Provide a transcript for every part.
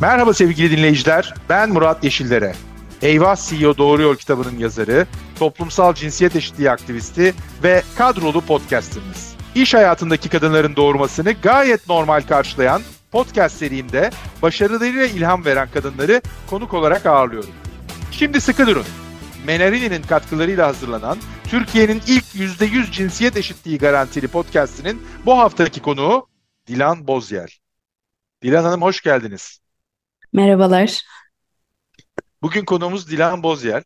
Merhaba sevgili dinleyiciler, ben Murat Yeşillere. Eyvah CEO Doğru Yol kitabının yazarı, toplumsal cinsiyet eşitliği aktivisti ve kadrolu podcasterımız. İş hayatındaki kadınların doğurmasını gayet normal karşılayan podcast serimde başarılarıyla ilham veren kadınları konuk olarak ağırlıyorum. Şimdi sıkı durun. Menarini'nin katkılarıyla hazırlanan Türkiye'nin ilk %100 cinsiyet eşitliği garantili podcastinin bu haftaki konuğu Dilan Bozyel. Dilan Hanım hoş geldiniz. Merhabalar. Bugün konuğumuz Dilan Bozyel.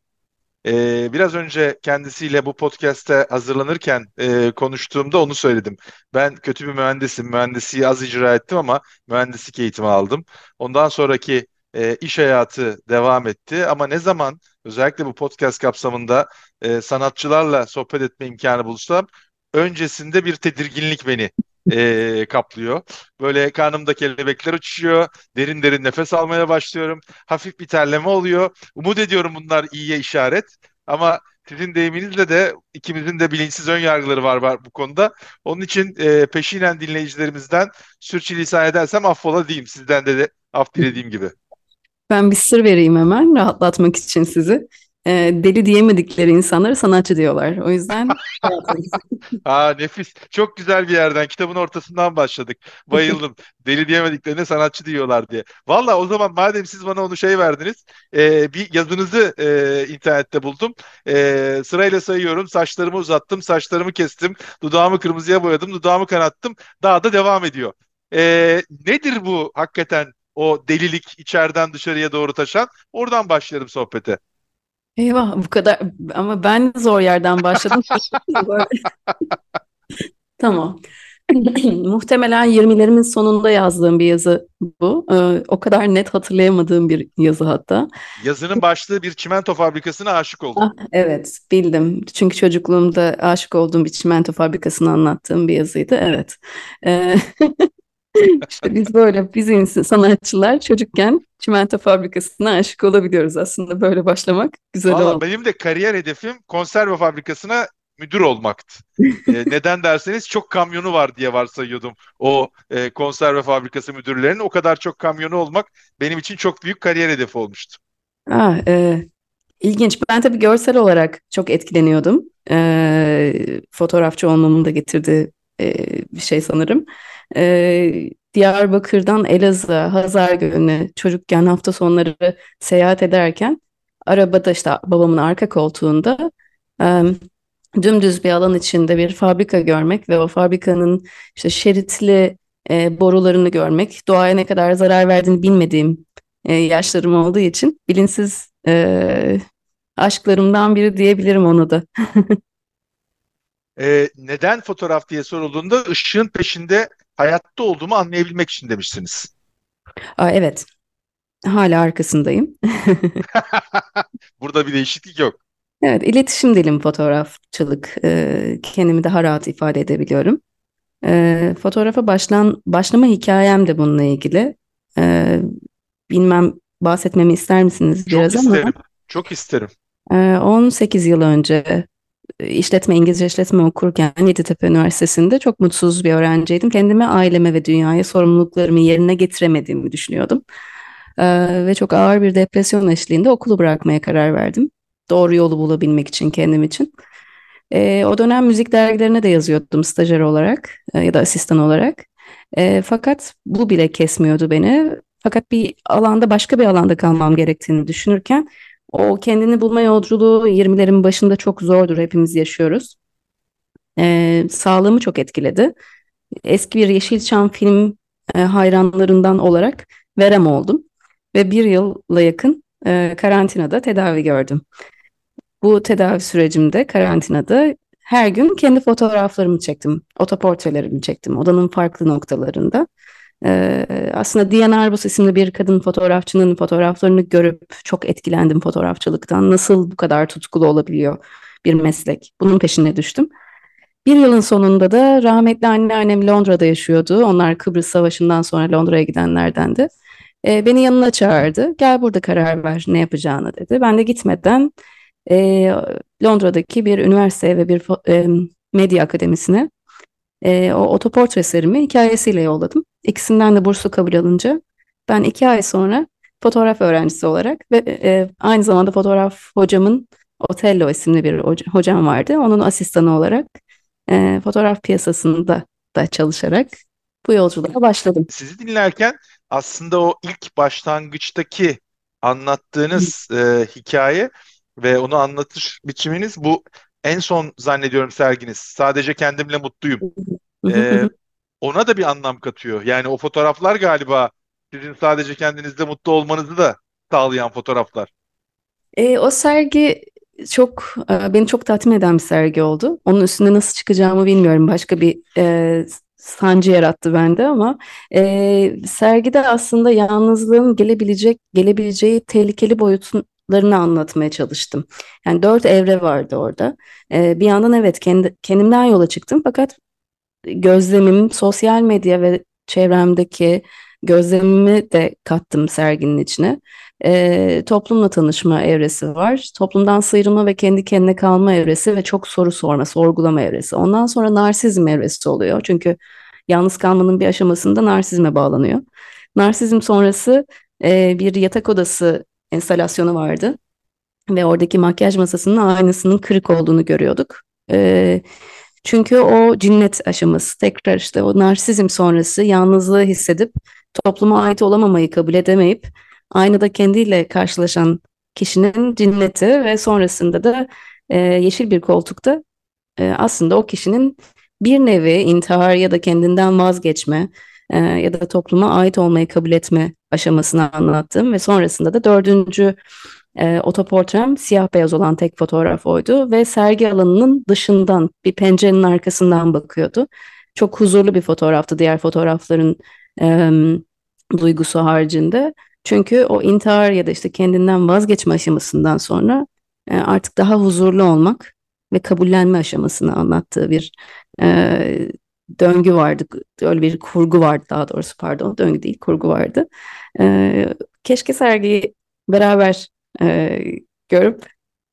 Ee, biraz önce kendisiyle bu podcast'te hazırlanırken e, konuştuğumda onu söyledim. Ben kötü bir mühendisim. Mühendisliği az icra ettim ama mühendislik eğitimi aldım. Ondan sonraki e, iş hayatı devam etti. Ama ne zaman özellikle bu podcast kapsamında e, sanatçılarla sohbet etme imkanı bulsam öncesinde bir tedirginlik beni e, kaplıyor. Böyle karnımda kelebekler uçuşuyor. Derin derin nefes almaya başlıyorum. Hafif bir terleme oluyor. Umut ediyorum bunlar iyiye işaret. Ama sizin deyiminizle de ikimizin de bilinçsiz ön yargıları var, var bu konuda. Onun için e, peşinen dinleyicilerimizden sürçülisan edersem affola diyeyim. Sizden de, de af dilediğim gibi. Ben bir sır vereyim hemen rahatlatmak için sizi. E, deli diyemedikleri insanlara sanatçı diyorlar. O yüzden Aa nefis. Çok güzel bir yerden. Kitabın ortasından başladık. Bayıldım. Deli diyemediklerine sanatçı diyorlar diye. Valla o zaman madem siz bana onu şey verdiniz. e, bir yazınızı e, internette buldum. E, sırayla sayıyorum. Saçlarımı uzattım. Saçlarımı kestim. Dudağımı kırmızıya boyadım. Dudağımı kanattım. Daha da devam ediyor. E, nedir bu hakikaten o delilik içeriden dışarıya doğru taşan? Oradan başlayalım sohbete. Eyvah bu kadar ama ben zor yerden başladım. Tamam. Muhtemelen 20'lerimin sonunda yazdığım bir yazı bu. Ee, o kadar net hatırlayamadığım bir yazı hatta. Yazının başlığı bir çimento fabrikasına aşık oldum. Ah, evet, bildim. Çünkü çocukluğumda aşık olduğum bir çimento fabrikasını anlattığım bir yazıydı. Evet. Ee, işte biz böyle, biz ins- sanatçılar çocukken çimento fabrikasına aşık olabiliyoruz aslında. Böyle başlamak güzel Valla oldu. benim de kariyer hedefim konserve fabrikasına müdür olmaktı. E, neden derseniz çok kamyonu var diye varsayıyordum. O e, konserve fabrikası müdürlerinin o kadar çok kamyonu olmak benim için çok büyük kariyer hedefi olmuştu. Ah, e, ilginç. Ben tabii görsel olarak çok etkileniyordum. Ee, fotoğrafçı olmamın da getirdiği e, bir şey sanırım. Ee, Diyarbakır'dan Elazığ'a, Hazargölü'ne çocukken hafta sonları seyahat ederken arabada işte babamın arka koltuğunda e, dümdüz bir alan içinde bir fabrika görmek ve o fabrikanın işte şeritli e, borularını görmek, doğaya ne kadar zarar verdiğini bilmediğim e, yaşlarım olduğu için bilinçsiz e, aşklarımdan biri diyebilirim onu da. E, neden fotoğraf diye sorulduğunda ışığın peşinde hayatta olduğumu anlayabilmek için demişsiniz. Aa, evet, hala arkasındayım. Burada bir değişiklik yok. Evet, iletişim dilim fotoğrafçılık. E, kendimi daha rahat ifade edebiliyorum. E, fotoğrafa başlan başlama hikayem de bununla ilgili. E, bilmem bahsetmemi ister misiniz Çok biraz ama isterim. Çok isterim. e, 18 yıl önce işletme, İngilizce işletme okurken Yeditepe Üniversitesi'nde çok mutsuz bir öğrenciydim. Kendime, aileme ve dünyaya sorumluluklarımı yerine getiremediğimi düşünüyordum. E, ve çok ağır bir depresyon eşliğinde okulu bırakmaya karar verdim. Doğru yolu bulabilmek için, kendim için. E, o dönem müzik dergilerine de yazıyordum stajyer olarak e, ya da asistan olarak. E, fakat bu bile kesmiyordu beni. Fakat bir alanda başka bir alanda kalmam gerektiğini düşünürken o kendini bulma yolculuğu 20'lerin başında çok zordur. Hepimiz yaşıyoruz. E, sağlığımı çok etkiledi. Eski bir Yeşilçam film e, hayranlarından olarak verem oldum. Ve bir yılla yakın e, karantinada tedavi gördüm. Bu tedavi sürecimde karantinada her gün kendi fotoğraflarımı çektim. Otoportrelerimi çektim odanın farklı noktalarında. Ee, aslında Diane Arbus isimli bir kadın fotoğrafçının fotoğraflarını görüp çok etkilendim fotoğrafçılıktan. Nasıl bu kadar tutkulu olabiliyor bir meslek? Bunun peşine düştüm. Bir yılın sonunda da rahmetli anneannem Londra'da yaşıyordu. Onlar Kıbrıs Savaşı'ndan sonra Londra'ya gidenlerdendi. Ee, beni yanına çağırdı. Gel burada karar ver ne yapacağını dedi. Ben de gitmeden e, Londra'daki bir üniversite ve bir e, medya akademisine e, o otoportrelerimi hikayesiyle yolladım. İkisinden de burslu kabul alınca Ben iki ay sonra fotoğraf öğrencisi olarak ve e, aynı zamanda fotoğraf hocamın Otello isimli bir hocam vardı. Onun asistanı olarak e, fotoğraf piyasasında da çalışarak bu yolculuğa başladım. Sizi dinlerken aslında o ilk başlangıçtaki anlattığınız e, hikaye ve onu anlatış biçiminiz bu en son zannediyorum serginiz. Sadece kendimle mutluyum. E, ona da bir anlam katıyor. Yani o fotoğraflar galiba sizin sadece kendinizde mutlu olmanızı da sağlayan fotoğraflar. E, o sergi çok e, beni çok tatmin eden bir sergi oldu. Onun üstünde nasıl çıkacağımı bilmiyorum. Başka bir e, sancı yarattı bende ama e, sergide aslında yalnızlığın gelebilecek gelebileceği tehlikeli boyutlarını anlatmaya çalıştım. Yani dört evre vardı orada. E, bir yandan evet kendi, kendimden yola çıktım fakat gözlemim sosyal medya ve çevremdeki gözlemimi de kattım serginin içine. E, toplumla tanışma evresi var. Toplumdan sıyrılma ve kendi kendine kalma evresi ve çok soru sorma, sorgulama evresi. Ondan sonra narsizm evresi oluyor. Çünkü yalnız kalmanın bir aşamasında narsizme bağlanıyor. Narsizm sonrası e, bir yatak odası enstalasyonu vardı. Ve oradaki makyaj masasının aynasının kırık olduğunu görüyorduk. E, çünkü o cinnet aşaması tekrar işte o narsizm sonrası yalnızlığı hissedip topluma ait olamamayı kabul edemeyip aynada kendiyle karşılaşan kişinin cinneti ve sonrasında da e, yeşil bir koltukta e, aslında o kişinin bir nevi intihar ya da kendinden vazgeçme e, ya da topluma ait olmayı kabul etme aşamasını anlattım ve sonrasında da dördüncü e, otoportrem siyah beyaz olan tek fotoğraf oydu ve sergi alanının dışından bir pencerenin arkasından bakıyordu. Çok huzurlu bir fotoğraftı diğer fotoğrafların e, duygusu haricinde. Çünkü o intihar ya da işte kendinden vazgeçme aşamasından sonra e, artık daha huzurlu olmak ve kabullenme aşamasını anlattığı bir e, döngü vardı. Öyle bir kurgu vardı daha doğrusu pardon döngü değil kurgu vardı. E, keşke sergiyi beraber e, görüp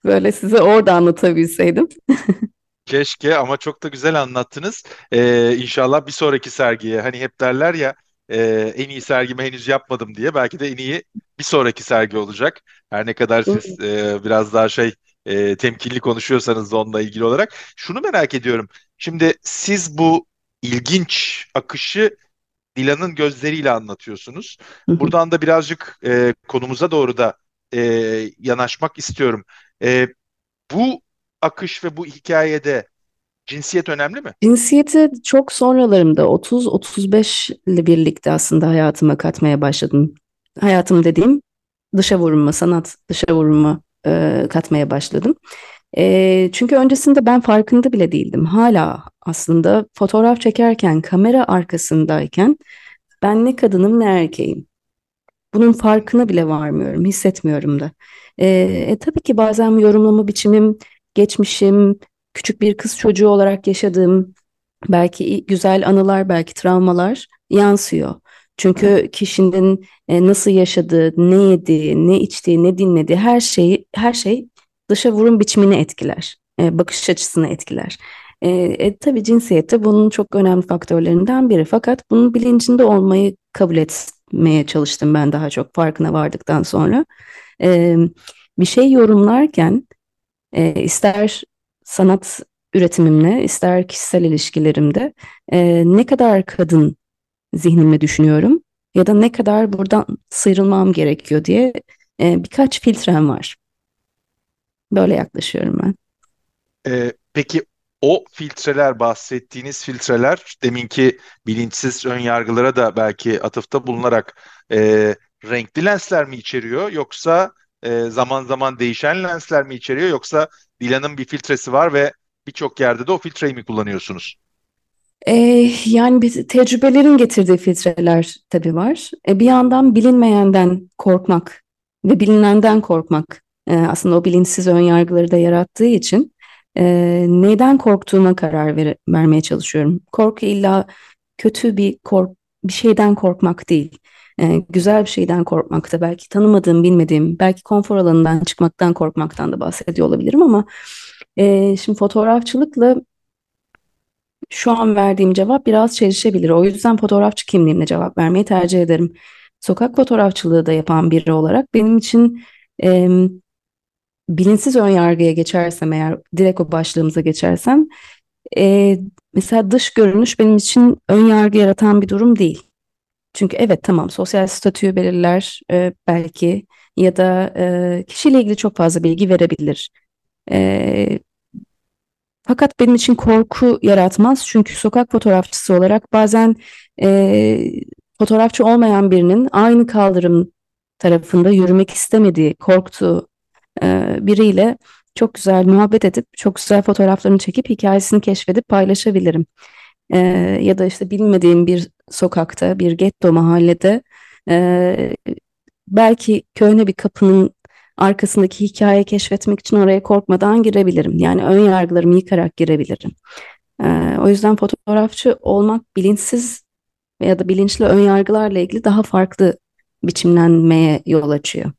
böyle size orada anlatabilseydim. Keşke ama çok da güzel anlattınız. Ee, inşallah bir sonraki sergiye hani hep derler ya e, en iyi sergimi henüz yapmadım diye belki de en iyi bir sonraki sergi olacak. Her ne kadar siz e, biraz daha şey e, temkinli konuşuyorsanız da onunla ilgili olarak. Şunu merak ediyorum. Şimdi siz bu ilginç akışı Dilan'ın gözleriyle anlatıyorsunuz. Buradan da birazcık e, konumuza doğru da e, yanaşmak istiyorum. E, bu akış ve bu hikayede cinsiyet önemli mi? Cinsiyeti çok sonralarımda 30-35 ile birlikte aslında hayatıma katmaya başladım. Hayatım dediğim dışa vurma, sanat dışa vurma e, katmaya başladım. E, çünkü öncesinde ben farkında bile değildim. Hala aslında fotoğraf çekerken, kamera arkasındayken ben ne kadınım ne erkeğim. Bunun farkına bile varmıyorum, hissetmiyorum da. E, e, tabii ki bazen yorumlama biçimim, geçmişim, küçük bir kız çocuğu olarak yaşadığım belki güzel anılar, belki travmalar yansıyor. Çünkü kişinin e, nasıl yaşadığı, ne yediği, ne içtiği, ne dinlediği her şeyi her şey dışa vurum biçimini etkiler. E, bakış açısını etkiler. E, e, tabii cinsiyette bunun çok önemli faktörlerinden biri. Fakat bunun bilincinde olmayı kabul etmeye çalıştım ben daha çok farkına vardıktan sonra. E, bir şey yorumlarken e, ister sanat üretimimle, ister kişisel ilişkilerimde e, ne kadar kadın zihnimle düşünüyorum ya da ne kadar buradan sıyrılmam gerekiyor diye e, birkaç filtrem var. Böyle yaklaşıyorum ben. Ee, peki o filtreler bahsettiğiniz filtreler deminki bilinçsiz ön yargılara da belki atıfta bulunarak e, renkli lensler mi içeriyor yoksa e, zaman zaman değişen lensler mi içeriyor yoksa Dilan'ın bir filtresi var ve birçok yerde de o filtreyi mi kullanıyorsunuz? Ee, yani bir tecrübelerin getirdiği filtreler tabii var. E, bir yandan bilinmeyenden korkmak ve bilinenden korkmak e, aslında o bilinçsiz ön yargıları da yarattığı için e, neden korktuğuma karar ver vermeye çalışıyorum. Korku illa kötü bir kork bir şeyden korkmak değil. E, güzel bir şeyden korkmak da belki tanımadığım, bilmediğim, belki konfor alanından çıkmaktan korkmaktan da bahsediyor olabilirim ama e, şimdi fotoğrafçılıkla şu an verdiğim cevap biraz çelişebilir. O yüzden fotoğrafçı kimliğimle cevap vermeyi tercih ederim. sokak fotoğrafçılığı da yapan biri olarak benim için bilinçsiz ön yargıya geçersem eğer direkt o başlığımıza geçersem e, mesela dış görünüş benim için ön yargı yaratan bir durum değil. Çünkü evet tamam sosyal statüyü belirler e, belki ya da e, kişiyle ilgili çok fazla bilgi verebilir. E, fakat benim için korku yaratmaz çünkü sokak fotoğrafçısı olarak bazen e, fotoğrafçı olmayan birinin aynı kaldırım tarafında yürümek istemediği, korktuğu e, biriyle çok güzel muhabbet edip çok güzel fotoğraflarını çekip hikayesini keşfedip paylaşabilirim. E, ya da işte bilmediğim bir sokakta, bir getto mahallede e, belki köyne bir kapının arkasındaki hikayeyi keşfetmek için oraya korkmadan girebilirim. Yani ön yargılarımı yıkarak girebilirim. E, o yüzden fotoğrafçı olmak bilinçsiz ya da bilinçli ön yargılarla ilgili daha farklı biçimlenmeye yol açıyor.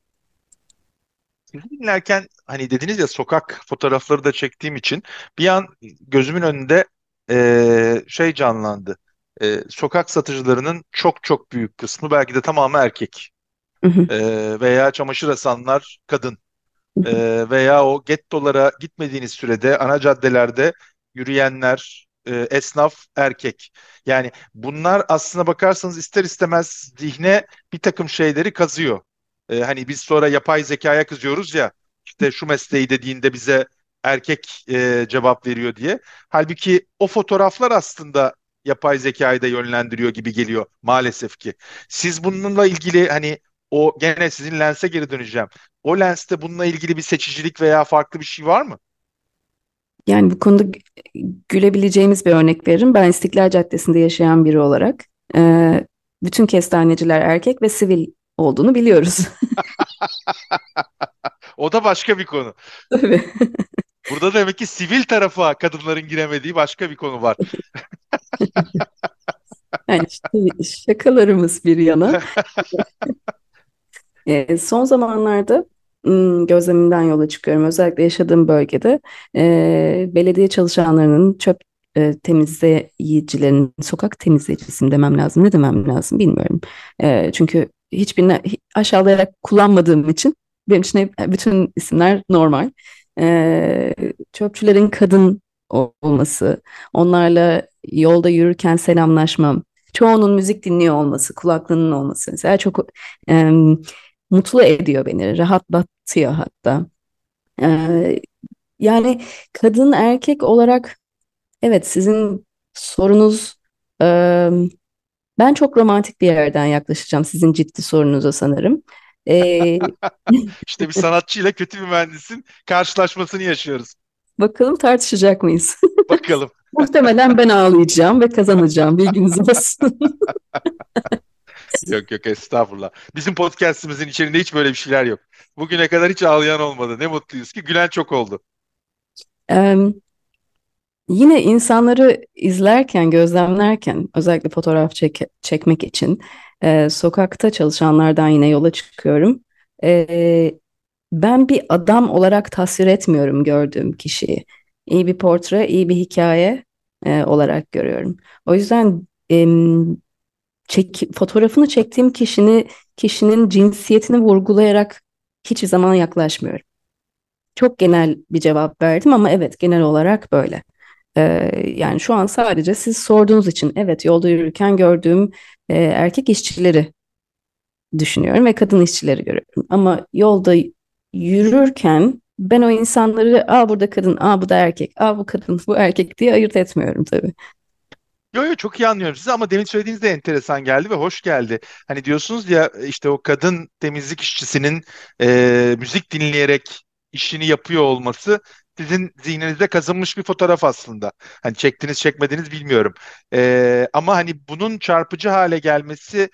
Sizi dinlerken hani dediniz ya sokak fotoğrafları da çektiğim için bir an gözümün önünde e, şey canlandı. E, sokak satıcılarının çok çok büyük kısmı belki de tamamı erkek. E, veya çamaşır asanlar kadın. E, veya o gettolara gitmediğiniz sürede ana caddelerde yürüyenler, e, esnaf erkek. Yani bunlar aslına bakarsanız ister istemez zihne bir takım şeyleri kazıyor. E, hani biz sonra yapay zekaya kızıyoruz ya işte şu mesleği dediğinde bize erkek e, cevap veriyor diye. Halbuki o fotoğraflar aslında yapay zekayı da yönlendiriyor gibi geliyor maalesef ki. Siz bununla ilgili hani o gene sizin lense geri döneceğim. O lenste bununla ilgili bir seçicilik veya farklı bir şey var mı? Yani bu konuda gülebileceğimiz bir örnek veririm. Ben İstiklal Caddesi'nde yaşayan biri olarak e, bütün kestaneciler erkek ve sivil olduğunu biliyoruz. O da başka bir konu. Tabii. Burada demek ki sivil tarafa kadınların giremediği başka bir konu var. Yani işte şakalarımız bir yana. E, son zamanlarda gözlemimden yola çıkıyorum. Özellikle yaşadığım bölgede e, belediye çalışanlarının çöp e, temizleyicilerin sokak temizleyicisi mi demem lazım ne demem lazım bilmiyorum. E, çünkü hiçbirini aşağılayarak kullanmadığım için benim için bütün isimler normal. E, çöpçülerin kadın olması, onlarla yolda yürürken selamlaşmam, çoğunun müzik dinliyor olması, kulaklığının olması mesela çok e, mutlu ediyor beni, rahatlatıyor hatta. E, yani kadın erkek olarak evet sizin sorunuz e, ben çok romantik bir yerden yaklaşacağım sizin ciddi sorunuza sanırım. Ee, İşte bir sanatçıyla kötü bir mühendisin karşılaşmasını yaşıyoruz. bakalım tartışacak mıyız? Bakalım. Muhtemelen ben ağlayacağım ve kazanacağım. Bilginiz olsun. Yok yok estağfurullah. Bizim podcastimizin içerisinde hiç böyle bir şeyler yok. Bugüne kadar hiç ağlayan olmadı. Ne mutluyuz ki gülen çok oldu. Ee, yine insanları izlerken, gözlemlerken, özellikle fotoğraf çek çekmek için e, sokakta çalışanlardan yine yola çıkıyorum. E, ben bir adam olarak tasvir etmiyorum gördüğüm kişiyi. İyi bir portre, iyi bir hikaye e, olarak görüyorum. O yüzden e, çek, fotoğrafını çektiğim kişinin kişinin cinsiyetini vurgulayarak hiçbir zaman yaklaşmıyorum. Çok genel bir cevap verdim ama evet genel olarak böyle. Ee, yani şu an sadece siz sorduğunuz için evet yolda yürürken gördüğüm e, erkek işçileri düşünüyorum ve kadın işçileri görüyorum. Ama yolda yürürken ben o insanları aa burada kadın, aa bu da erkek, aa bu kadın, bu erkek diye ayırt etmiyorum tabii. Yo yo çok iyi anlıyorum sizi ama demin söylediğiniz de enteresan geldi ve hoş geldi. Hani diyorsunuz ya işte o kadın temizlik işçisinin e, müzik dinleyerek işini yapıyor olması sizin zihninizde kazınmış bir fotoğraf aslında. Hani çektiniz çekmediniz bilmiyorum. E, ama hani bunun çarpıcı hale gelmesi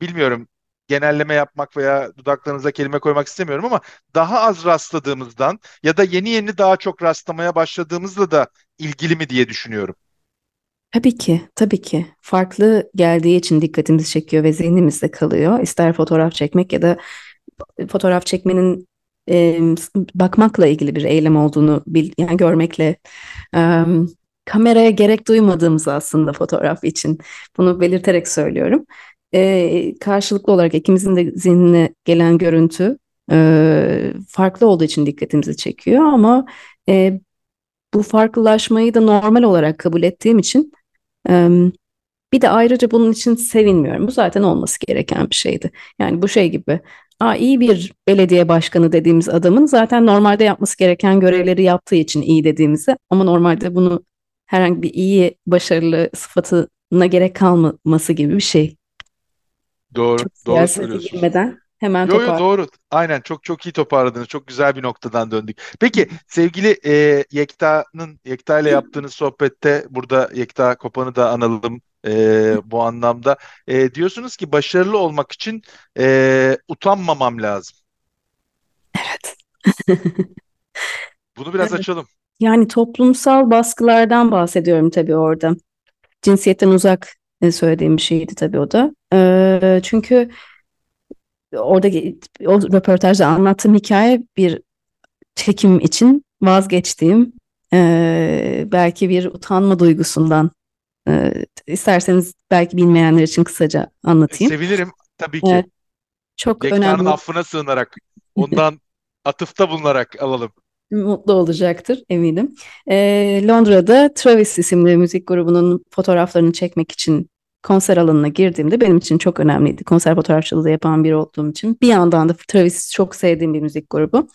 bilmiyorum genelleme yapmak veya dudaklarınıza kelime koymak istemiyorum ama daha az rastladığımızdan ya da yeni yeni daha çok rastlamaya başladığımızla da ilgili mi diye düşünüyorum. Tabii ki, tabii ki. Farklı geldiği için dikkatimizi çekiyor ve zihnimizde kalıyor. İster fotoğraf çekmek ya da fotoğraf çekmenin e, bakmakla ilgili bir eylem olduğunu bil, yani görmekle e, kameraya gerek duymadığımız aslında fotoğraf için. Bunu belirterek söylüyorum. e, karşılıklı olarak ikimizin de zihnine gelen görüntü e, farklı olduğu için dikkatimizi çekiyor ama e, bu farklılaşmayı da normal olarak kabul ettiğim için e, bir de ayrıca bunun için sevinmiyorum. Bu zaten olması gereken bir şeydi. Yani bu şey gibi. Aa, iyi bir belediye başkanı dediğimiz adamın zaten normalde yapması gereken görevleri yaptığı için iyi dediğimizi ama normalde bunu herhangi bir iyi, başarılı sıfatına gerek kalmaması gibi bir şey. Doğru, Çok doğru siyasete söylüyorsunuz. girmeden hemen Yo yo doğru. Aynen çok çok iyi toparladınız. Çok güzel bir noktadan döndük. Peki sevgili e, Yekta'nın Yekta ile yaptığınız sohbette burada Yekta Kopan'ı da analım e, bu anlamda. E, diyorsunuz ki başarılı olmak için e, utanmamam lazım. Evet. Bunu biraz Evet. açalım. Yani toplumsal baskılardan bahsediyorum tabii orada. Cinsiyetten uzak e, söylediğim bir şeydi tabii o da. Ee, çünkü orada o röportajda anlattığım hikaye bir çekim için vazgeçtiğim e, belki bir utanma duygusundan. E, isterseniz belki bilmeyenler için kısaca anlatayım. Sevinirim tabii ki. Evet, çok Yekta'nın önemli. affına sığınarak ondan atıfta bulunarak alalım. Mutlu olacaktır eminim. Ee, Londra'da Travis isimli müzik grubunun fotoğraflarını çekmek için konser alanına girdiğimde benim için çok önemliydi. Konser fotoğrafçılığı yapan biri olduğum için. Bir yandan da Travis çok sevdiğim bir müzik grubu.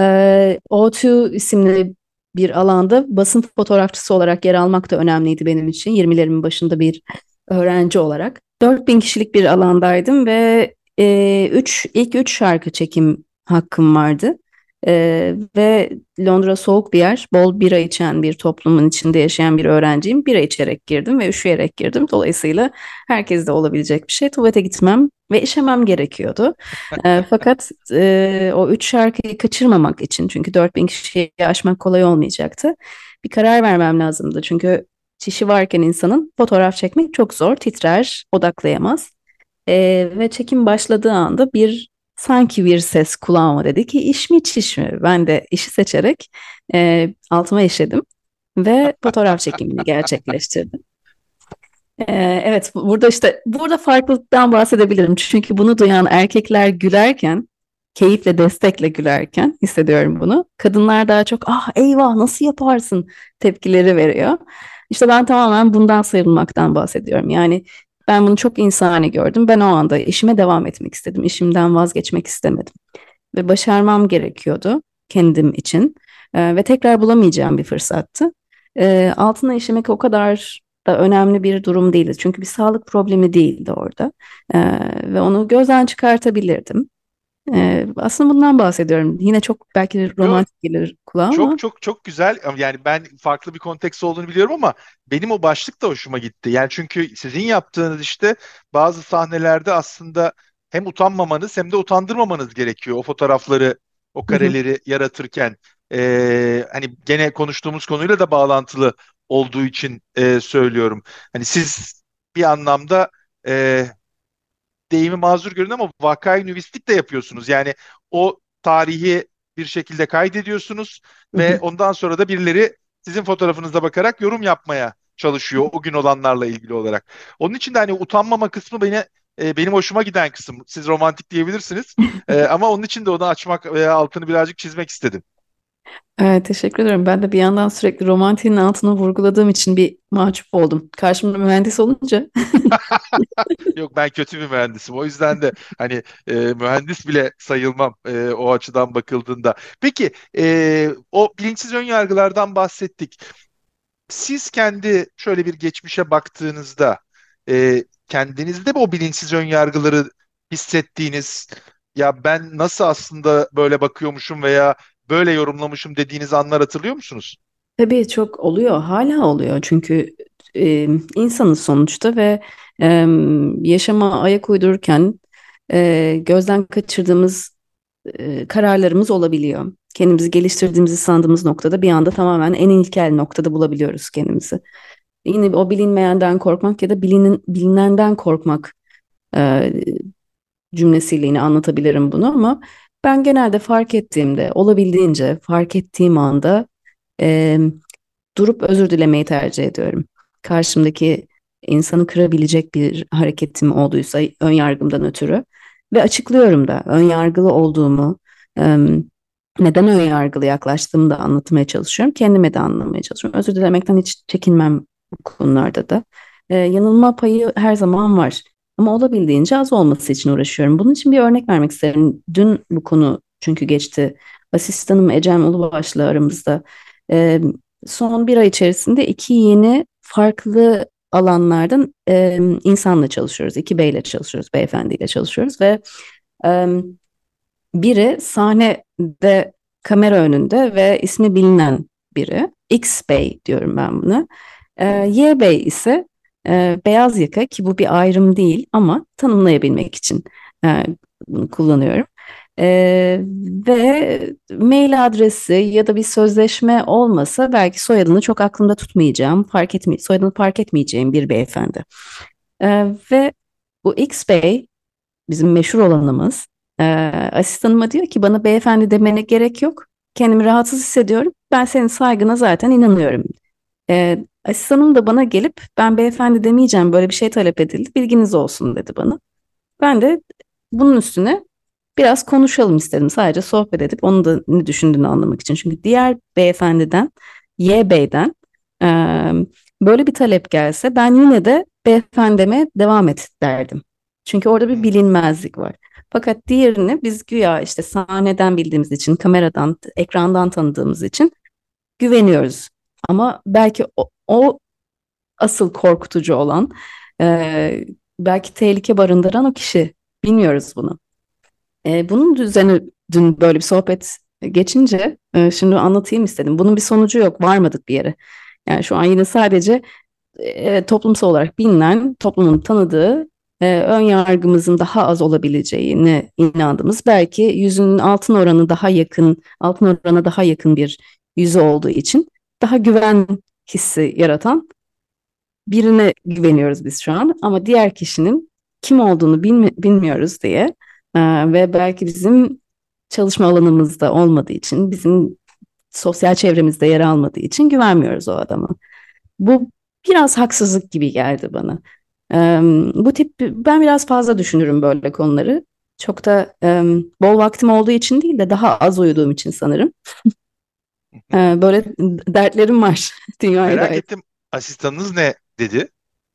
Ee, O2 isimli bir alanda basın fotoğrafçısı olarak yer almak da önemliydi benim için. 20'lerimin başında bir öğrenci olarak. 4000 kişilik bir alandaydım ve e, üç, ilk 3 şarkı çekim hakkım vardı. Ee, ve Londra soğuk bir yer, bol bira içen bir toplumun içinde yaşayan bir öğrenciyim. Bira içerek girdim ve üşüyerek girdim. Dolayısıyla herkeste olabilecek bir şey. Tuvalete gitmem ve işemem gerekiyordu. Ee, fakat e, o üç şarkıyı kaçırmamak için çünkü 4000 kişiyi aşmak kolay olmayacaktı. Bir karar vermem lazımdı. Çünkü çişi varken insanın fotoğraf çekmek çok zor, titrer, odaklayamaz. Ee, ve çekim başladığı anda bir sanki bir ses kulağıma dedi ki iş mi çiş mi? Ben de işi seçerek e, altıma işedim ve fotoğraf çekimini gerçekleştirdim. Ee, evet burada işte burada farklılıktan bahsedebilirim. Çünkü bunu duyan erkekler gülerken keyifle destekle gülerken hissediyorum bunu. Kadınlar daha çok ah eyvah nasıl yaparsın tepkileri veriyor. İşte ben tamamen bundan sıyrılmaktan bahsediyorum. Yani ben bunu çok insani gördüm. Ben o anda işime devam etmek istedim. İşimden vazgeçmek istemedim. Ve başarmam gerekiyordu kendim için. Ee, ve tekrar bulamayacağım bir fırsattı. Ee, altına işemek o kadar da önemli bir durum değildi. Çünkü bir sağlık problemi değildi orada. Ee, ve onu gözden çıkartabilirdim. Ee, aslında bundan bahsediyorum. Yine çok belki romantik gelir kulağa ama. Çok çok çok güzel. Yani ben farklı bir konteks olduğunu biliyorum ama benim o başlık da hoşuma gitti. Yani çünkü sizin yaptığınız işte bazı sahnelerde aslında hem utanmamanız hem de utandırmamanız gerekiyor o fotoğrafları, o kareleri yaratırken. Ee, hani gene konuştuğumuz konuyla da bağlantılı olduğu için e, söylüyorum. Hani siz bir anlamda e, deyimi mazur görün ama vakayı nüvistik de yapıyorsunuz. Yani o tarihi bir şekilde kaydediyorsunuz ve ondan sonra da birileri sizin fotoğrafınıza bakarak yorum yapmaya çalışıyor o gün olanlarla ilgili olarak. Onun için de hani utanmama kısmı beni e, benim hoşuma giden kısım. Siz romantik diyebilirsiniz. E, ama onun için de onu açmak veya altını birazcık çizmek istedim. Evet, teşekkür ederim. Ben de bir yandan sürekli romantiğin altını vurguladığım için bir mahcup oldum. Karşımda mühendis olunca. Yok ben kötü bir mühendisim. O yüzden de hani e, mühendis bile sayılmam e, o açıdan bakıldığında. Peki e, o bilinçsiz ön yargılardan bahsettik. Siz kendi şöyle bir geçmişe baktığınızda e, kendinizde o bilinçsiz ön yargıları hissettiğiniz ya ben nasıl aslında böyle bakıyormuşum veya böyle yorumlamışım dediğiniz anlar hatırlıyor musunuz? Tabii çok oluyor, hala oluyor. Çünkü e, insanız sonuçta ve e, yaşama ayak uydururken e, gözden kaçırdığımız e, kararlarımız olabiliyor. Kendimizi geliştirdiğimizi sandığımız noktada bir anda tamamen en ilkel noktada bulabiliyoruz kendimizi. Yine o bilinmeyenden korkmak ya da bilinin, bilinenden korkmak e, cümlesiyle yine anlatabilirim bunu ama ben genelde fark ettiğimde, olabildiğince fark ettiğim anda e, durup özür dilemeyi tercih ediyorum. Karşımdaki insanı kırabilecek bir hareketim olduysa ön yargımdan ötürü ve açıklıyorum da ön yargılı olduğumu, neden ön yargılı yaklaştığımı da anlatmaya çalışıyorum. Kendime de anlamaya çalışıyorum. Özür dilemekten hiç çekinmem bu konularda da. Ee, yanılma payı her zaman var. Ama olabildiğince az olması için uğraşıyorum. Bunun için bir örnek vermek isterim. Dün bu konu çünkü geçti. Asistanım Ecem Ulubaş'la aramızda. Ee, son bir ay içerisinde iki yeni farklı alanlardan e, insanla çalışıyoruz. İki beyle çalışıyoruz, beyefendiyle çalışıyoruz ve e, biri sahnede kamera önünde ve ismi bilinen biri. X Bey diyorum ben buna. E, y Bey ise e, beyaz yaka ki bu bir ayrım değil ama tanımlayabilmek için e, bunu kullanıyorum. Ee, ve mail adresi ya da bir sözleşme olmasa belki soyadını çok aklımda tutmayacağım, fark etme soyadını fark etmeyeceğim bir beyefendi. Ee, ve bu X Bey bizim meşhur olanımız e, asistanıma diyor ki bana beyefendi demene gerek yok. Kendimi rahatsız hissediyorum. Ben senin saygına zaten inanıyorum. E, asistanım da bana gelip ben beyefendi demeyeceğim böyle bir şey talep edildi. Bilginiz olsun dedi bana. Ben de bunun üstüne biraz konuşalım istedim. Sadece sohbet edip onu da ne düşündüğünü anlamak için. Çünkü diğer beyefendiden, Y Bey'den böyle bir talep gelse ben yine de beyefendime devam et derdim. Çünkü orada bir bilinmezlik var. Fakat diğerini biz güya işte sahneden bildiğimiz için, kameradan, ekrandan tanıdığımız için güveniyoruz. Ama belki o, o asıl korkutucu olan, e, belki tehlike barındıran o kişi. Bilmiyoruz bunu. E, bunun üzerine dün böyle bir sohbet geçince e, şimdi anlatayım istedim. Bunun bir sonucu yok, varmadık bir yere. Yani şu an yine sadece e, toplumsal olarak bilinen, toplumun tanıdığı e, ön yargımızın daha az olabileceğine inandığımız belki yüzünün altın oranı daha yakın, altın orana daha yakın bir yüzü olduğu için daha güven hissi yaratan birine güveniyoruz biz şu an. Ama diğer kişinin kim olduğunu bilmi bilmiyoruz diye e, ve belki bizim çalışma alanımızda olmadığı için, bizim sosyal çevremizde yer almadığı için güvenmiyoruz o adama. Bu biraz haksızlık gibi geldi bana. Bu tip ben biraz fazla düşünürüm böyle konuları. Çok da bol vaktim olduğu için değil de daha az uyuduğum için sanırım. böyle dertlerim var dünyaya Merak dair. ettim. Asistanınız ne dedi?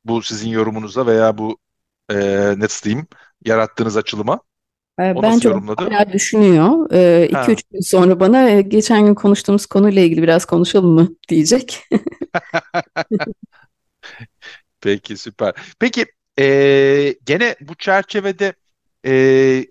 Bu sizin yorumunuza veya bu e, nasıl diyeyim yarattığınız açılıma? O Bence yorumladı? hala düşünüyor. 2-3 gün sonra bana geçen gün konuştuğumuz konuyla ilgili biraz konuşalım mı diyecek. Peki süper. Peki e, gene bu çerçevede e,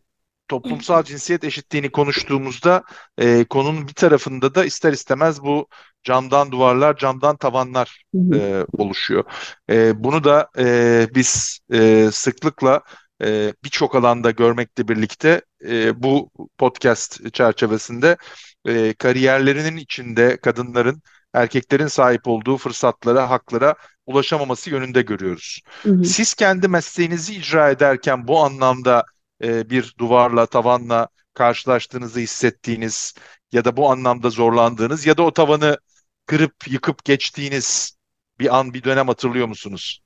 toplumsal cinsiyet eşitliğini konuştuğumuzda e, konunun bir tarafında da ister istemez bu camdan duvarlar, camdan tavanlar e, oluşuyor. E, bunu da e, biz e, sıklıkla e, birçok alanda görmekle birlikte e, bu podcast çerçevesinde e, kariyerlerinin içinde kadınların erkeklerin sahip olduğu fırsatlara, haklara ulaşamaması yönünde görüyoruz. Hı hı. Siz kendi mesleğinizi icra ederken bu anlamda e, bir duvarla, tavanla karşılaştığınızı hissettiğiniz ya da bu anlamda zorlandığınız ya da o tavanı kırıp yıkıp geçtiğiniz bir an, bir dönem hatırlıyor musunuz?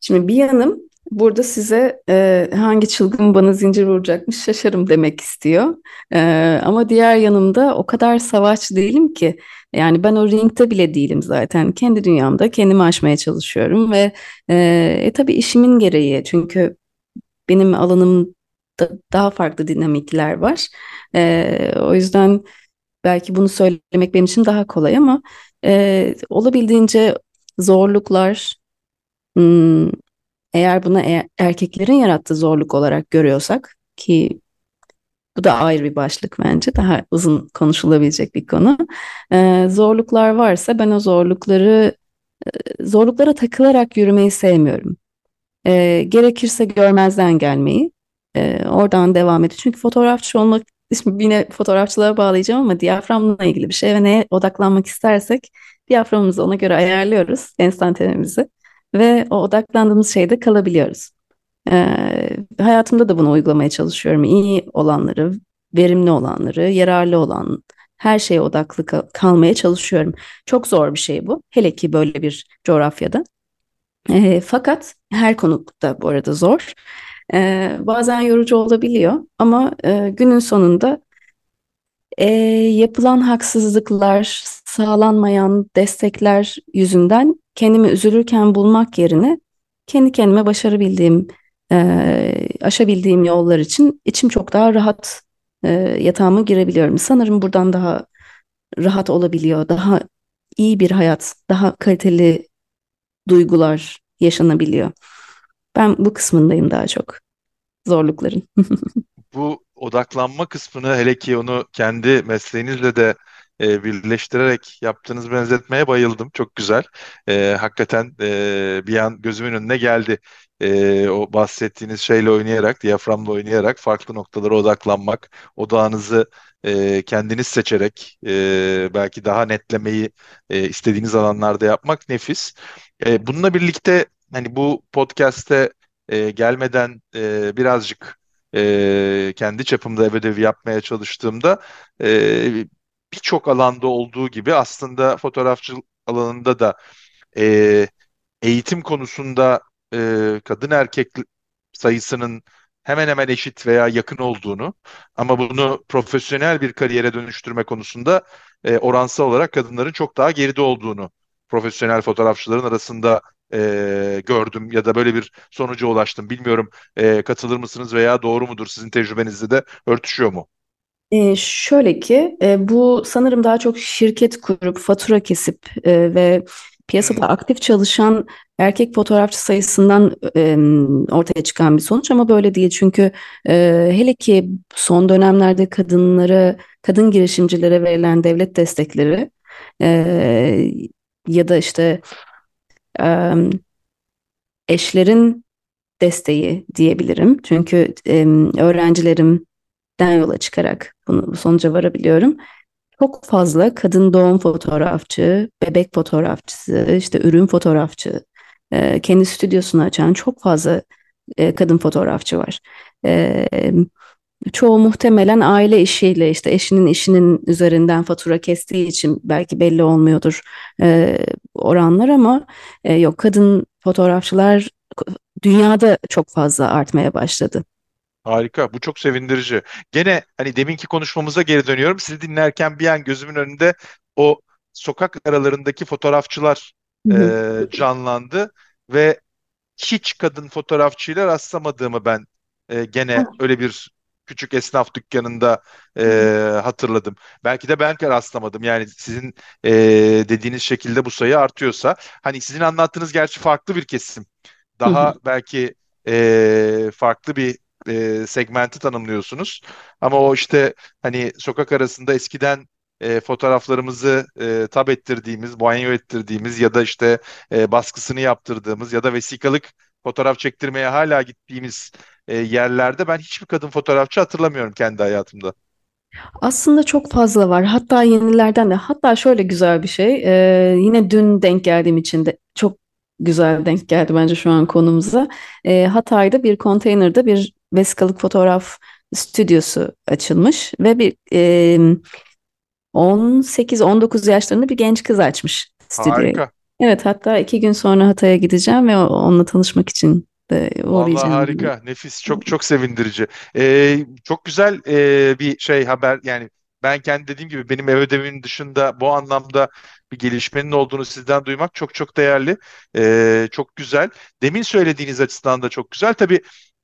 Şimdi bir yanım burada size e, hangi çılgın bana zincir vuracakmış şaşarım demek istiyor. E, ama diğer yanımda o kadar savaş değilim ki. Yani ben o ringde bile değilim zaten. Kendi dünyamda kendimi aşmaya çalışıyorum ve e, e, tabii işimin gereği çünkü benim alanımda daha farklı dinamikler var. E, o yüzden belki bunu söylemek benim için daha kolay ama e, olabildiğince zorluklar hmm, eğer buna er erkeklerin yarattığı zorluk olarak görüyorsak ki bu da ayrı bir başlık bence. Daha uzun konuşulabilecek bir konu. Ee, zorluklar varsa ben o zorlukları e, zorluklara takılarak yürümeyi sevmiyorum. Ee, gerekirse görmezden gelmeyi, e, oradan devam edin. Çünkü fotoğrafçı olmak, şimdi yine fotoğrafçılığa bağlayacağım ama diyaframla ilgili bir şey ve neye odaklanmak istersek diyaframımızı ona göre ayarlıyoruz, enstantanemizi ve o odaklandığımız şeyde kalabiliyoruz. Ee, hayatımda da bunu uygulamaya çalışıyorum. İyi olanları, verimli olanları, yararlı olan her şeye odaklı kal- kalmaya çalışıyorum. Çok zor bir şey bu. Hele ki böyle bir coğrafyada. E, fakat her konukta bu arada zor. E, bazen yorucu olabiliyor ama e, günün sonunda e, yapılan haksızlıklar, sağlanmayan destekler yüzünden kendimi üzülürken bulmak yerine kendi kendime başarabildiğim, e, aşabildiğim yollar için içim çok daha rahat e, yatağıma girebiliyorum. Sanırım buradan daha rahat olabiliyor, daha iyi bir hayat, daha kaliteli duygular yaşanabiliyor. Ben bu kısmındayım daha çok zorlukların. Bu odaklanma kısmını hele ki onu kendi mesleğinizle de e, birleştirerek yaptığınız benzetmeye bayıldım. Çok güzel. E, hakikaten e, bir an gözümün önüne geldi. E, o bahsettiğiniz şeyle oynayarak, diyaframla oynayarak farklı noktalara odaklanmak, odağınızı e, kendiniz seçerek e, belki daha netlemeyi e, istediğiniz alanlarda yapmak nefis. E, bununla birlikte hani bu podcast'te e, gelmeden e, birazcık e, kendi çapımda ev ödevi yapmaya çalıştığımda e, birçok alanda olduğu gibi aslında fotoğrafçılık alanında da e, eğitim konusunda e, kadın erkek sayısının hemen hemen eşit veya yakın olduğunu ama bunu profesyonel bir kariyere dönüştürme konusunda e, oransal olarak kadınların çok daha geride olduğunu profesyonel fotoğrafçıların arasında e, gördüm ya da böyle bir sonuca ulaştım. Bilmiyorum e, katılır mısınız veya doğru mudur sizin tecrübenizde de örtüşüyor mu? E, şöyle ki e, bu sanırım daha çok şirket kurup fatura kesip e, ve piyasada Hmm, aktif çalışan erkek fotoğrafçı sayısından e, ortaya çıkan bir sonuç ama böyle değil çünkü e, hele ki son dönemlerde kadınlara kadın girişimcilere verilen devlet destekleri e, ya da işte e, eşlerin desteği diyebilirim çünkü e, öğrencilerimden yola çıkarak bunu bu sonuca varabiliyorum. Çok fazla kadın doğum fotoğrafçı, bebek fotoğrafçısı, işte ürün fotoğrafçı, e, kendi stüdyosunu açan çok fazla e, kadın fotoğrafçı var. E, çoğu muhtemelen aile işiyle işte eşinin işinin üzerinden fatura kestiği için belki belli olmuyordur e, oranlar ama e, yok kadın fotoğrafçılar dünyada çok fazla artmaya başladı. harika. Bu çok sevindirici. Gene hani deminki konuşmamıza geri dönüyorum. Sizi dinlerken bir an gözümün önünde o sokak aralarındaki fotoğrafçılar e, canlandı ve hiç kadın fotoğrafçıyla rastlamadığımı ben e, gene öyle bir küçük esnaf dükkanında e, hatırladım. Belki de ben rastlamadım. Yani sizin e, dediğiniz şekilde bu sayı artıyorsa. Hani sizin anlattığınız gerçi farklı bir kesim. Daha belki e, farklı bir e, segmenti tanımlıyorsunuz. Ama o işte hani sokak arasında eskiden e, fotoğraflarımızı e, tab ettirdiğimiz, banyo ettirdiğimiz ya da işte e, baskısını yaptırdığımız ya da vesikalık fotoğraf çektirmeye hala gittiğimiz e, yerlerde ben hiçbir kadın fotoğrafçı hatırlamıyorum kendi hayatımda. Aslında çok fazla var. Hatta yenilerden de. Hatta şöyle güzel bir şey. e, yine dün denk geldiğim için de çok güzel denk geldi bence şu an konumuza. E, Hatay'da bir konteynerde bir vesikalık fotoğraf stüdyosu açılmış ve bir e, 18-19 yaşlarında bir genç kız açmış stüdyoyu. Harika. Evet, hatta iki gün sonra Hatay'a gideceğim ve onunla tanışmak için de Vallahi uğrayacağım. harika, nefis, çok çok sevindirici. Ee, çok güzel e, bir şey haber. Yani ben kendi dediğim gibi benim ev ödevimin dışında bu anlamda bir gelişmenin olduğunu sizden duymak çok çok değerli. Ee, çok güzel. Demin söylediğiniz açısından da çok güzel. Tabii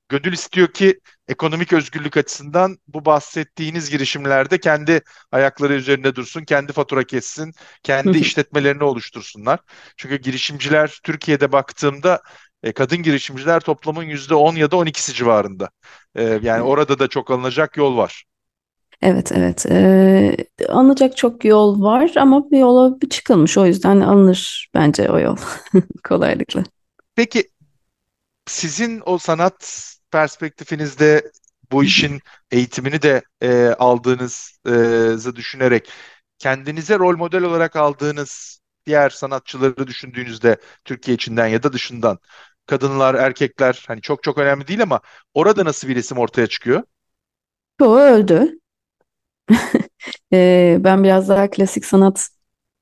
gönül istiyor ki ekonomik özgürlük açısından bu bahsettiğiniz girişimlerde kendi ayakları üzerinde dursun, kendi fatura kessin, kendi işletmelerini oluştursunlar. Çünkü girişimciler Türkiye'de baktığımda e, kadın girişimciler toplamın yüzde 10 ya da 12'si civarında. E, yani orada da çok alınacak yol var. Evet, evet. Ee, alınacak çok yol var ama bir yola bir çıkılmış. O yüzden alınır bence o yol kolaylıkla. Peki sizin o sanat perspektifinizde bu işin eğitimini de e, aldığınızı düşünerek kendinize rol model olarak aldığınız diğer sanatçıları düşündüğünüzde Türkiye içinden ya da dışından kadınlar, erkekler hani çok çok önemli değil ama orada nasıl bir resim ortaya çıkıyor? Çoğu öldü. Ee, ben biraz daha klasik sanat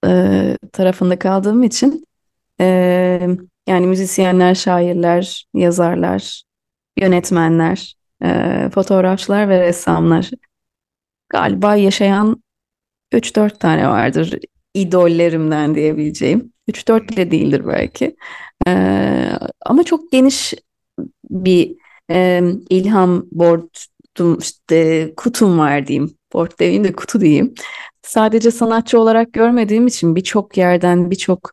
e, tarafında kaldığım için Ee, yani müzisyenler, şairler, yazarlar, yönetmenler, e, fotoğrafçılar ve ressamlar. Galiba yaşayan 3-4 tane vardır idollerimden diyebileceğim. 3-4 bile değildir belki. Ee, ama çok geniş bir e, ilham boardum, işte kutum var diyeyim. Board demeyeyim de kutu diyeyim. Sadece sanatçı olarak görmediğim için birçok yerden, birçok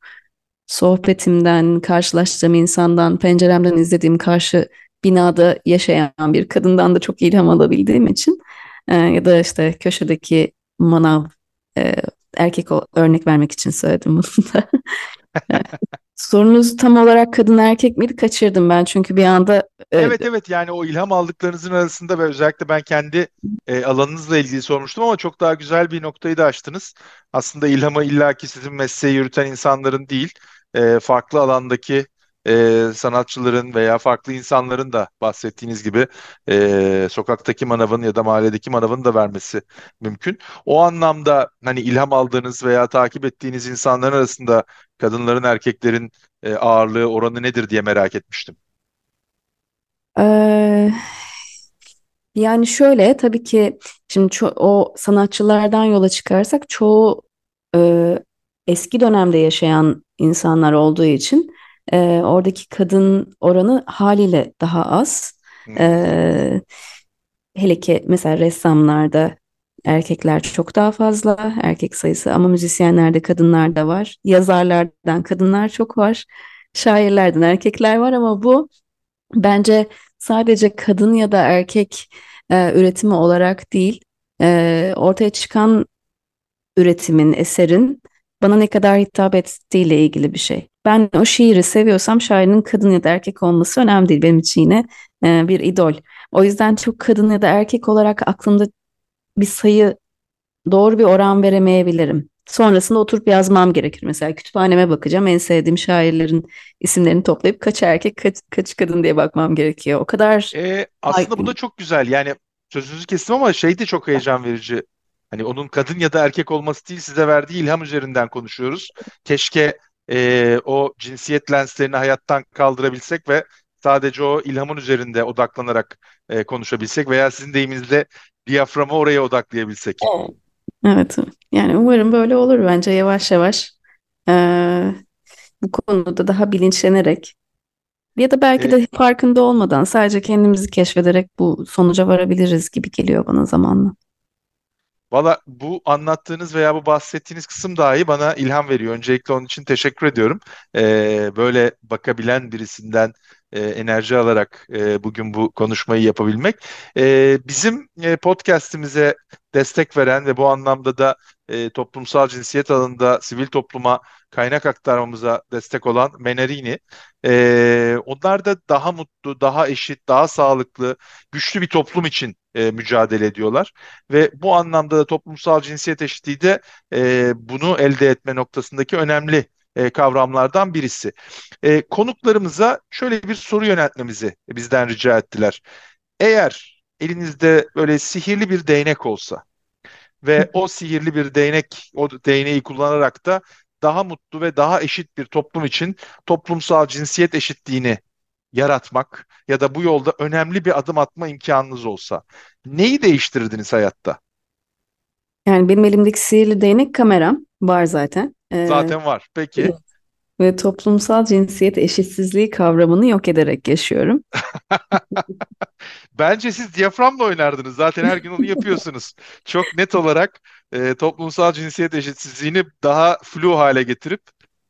sohbetimden, karşılaştığım insandan, penceremden izlediğim karşı binada yaşayan bir kadından da çok ilham alabildiğim için e, ya da işte köşedeki manav e, erkek örnek vermek için söyledim bunu da. Sorunuz tam olarak kadın erkek miydi? Kaçırdım ben çünkü bir anda Evet evet yani o ilham aldıklarınızın arasında ve özellikle ben kendi e, alanınızla ilgili sormuştum ama çok daha güzel bir noktayı da açtınız. Aslında ilhamı illaki sizin mesleği yürüten insanların değil, e, farklı alandaki e, sanatçıların veya farklı insanların da bahsettiğiniz gibi e, sokaktaki manavın ya da mahalledeki manavın da vermesi mümkün. O anlamda hani ilham aldığınız veya takip ettiğiniz insanların arasında kadınların erkeklerin e, ağırlığı oranı nedir diye merak etmiştim. Ee, yani şöyle tabii ki şimdi o sanatçılardan yola çıkarsak çoğu e, eski dönemde yaşayan insanlar olduğu için e, oradaki kadın oranı haliyle daha az. E, hele ki mesela ressamlarda erkekler çok daha fazla erkek sayısı ama müzisyenlerde kadınlar da var. Yazarlardan kadınlar çok var. Şairlerden erkekler var ama bu bence sadece kadın ya da erkek e, üretimi olarak değil e, ortaya çıkan üretimin, eserin bana ne kadar hitap ettiğiyle ilgili bir şey. Ben o şiiri seviyorsam şairin kadın ya da erkek olması önemli değil benim için yine e, bir idol. O yüzden çok kadın ya da erkek olarak aklımda bir sayı doğru bir oran veremeyebilirim. Sonrasında oturup yazmam gerekir. Mesela kütüphaneme bakacağım. En sevdiğim şairlerin isimlerini toplayıp kaç erkek kaç, kaç kadın diye bakmam gerekiyor. O kadar... Ee, aslında bu da çok güzel. Yani sözünüzü kestim ama şey de çok heyecan verici. Hani onun kadın ya da erkek olması değil size verdiği ilham üzerinden konuşuyoruz. Keşke e, o cinsiyet lenslerini hayattan kaldırabilsek ve sadece o ilhamın üzerinde odaklanarak e, konuşabilsek veya sizin deyiminizle diyaframı oraya odaklayabilsek. Evet, yani umarım böyle olur bence yavaş yavaş e, bu konuda daha bilinçlenerek ya da belki de farkında olmadan sadece kendimizi keşfederek bu sonuca varabiliriz gibi geliyor bana zamanla. Valla bu anlattığınız veya bu bahsettiğiniz kısım dahi bana ilham veriyor. Öncelikle onun için teşekkür ediyorum. Ee, böyle bakabilen birisinden e, enerji alarak e, bugün bu konuşmayı yapabilmek. E, bizim e, podcast'imize destek veren ve bu anlamda da e, toplumsal cinsiyet alanında sivil topluma kaynak aktarmamıza destek olan Menarini. E, onlar da daha mutlu, daha eşit, daha sağlıklı, güçlü bir toplum için e, mücadele ediyorlar. Ve bu anlamda da toplumsal cinsiyet eşitliği de e, bunu elde etme noktasındaki önemli e, kavramlardan birisi. E, konuklarımıza şöyle bir soru yöneltmemizi bizden rica ettiler. Eğer elinizde böyle sihirli bir değnek olsa ve o sihirli bir değnek, o değneği kullanarak da daha mutlu ve daha eşit bir toplum için toplumsal cinsiyet eşitliğini yaratmak ya da bu yolda önemli bir adım atma imkanınız olsa neyi değiştirirdiniz hayatta? Yani benim elimdeki sihirli değnek kameram var zaten. Ee, Zaten var. Peki. Ve toplumsal cinsiyet eşitsizliği kavramını yok ederek yaşıyorum. Bence siz diyaframla oynardınız. Zaten her gün onu yapıyorsunuz. Çok net olarak e, toplumsal cinsiyet eşitsizliğini daha flu hale getirip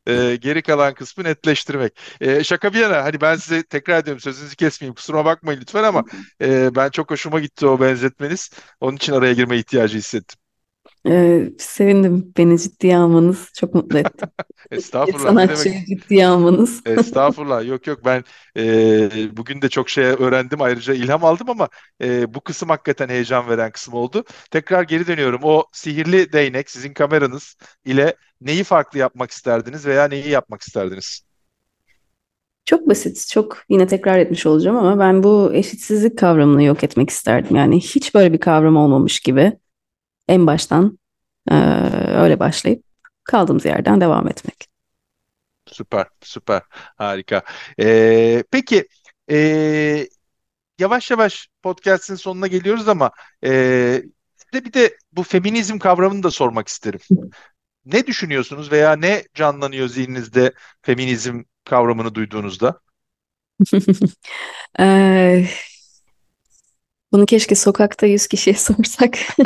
e, geri kalan kısmı netleştirmek. E, şaka bir yana hani ben size tekrar ediyorum sözünüzü kesmeyeyim kusuruma bakmayın lütfen ama e, ben çok hoşuma gitti o benzetmeniz. Onun için araya girme ihtiyacı hissettim. Ee, sevindim beni ciddiye almanız. Çok mutlu etti. Estağfurullah. Sanatçıyı demek? ciddiye almanız. Estağfurullah. Yok yok ben e, bugün de çok şey öğrendim. Ayrıca ilham aldım ama e, bu kısım hakikaten heyecan veren kısım oldu. Tekrar geri dönüyorum. O sihirli değnek sizin kameranız ile neyi farklı yapmak isterdiniz veya neyi yapmak isterdiniz? Çok basit, çok yine tekrar etmiş olacağım ama ben bu eşitsizlik kavramını yok etmek isterdim. Yani hiç böyle bir kavram olmamış gibi en baştan e, öyle başlayıp kaldığımız yerden devam etmek. Süper, süper, harika. Ee, peki, ee, yavaş yavaş podcast'in sonuna geliyoruz ama size bir de bu feminizm kavramını da sormak isterim. Ne düşünüyorsunuz veya ne canlanıyor zihninizde feminizm kavramını duyduğunuzda? Ee, bunu keşke sokakta yüz kişiye sorsak.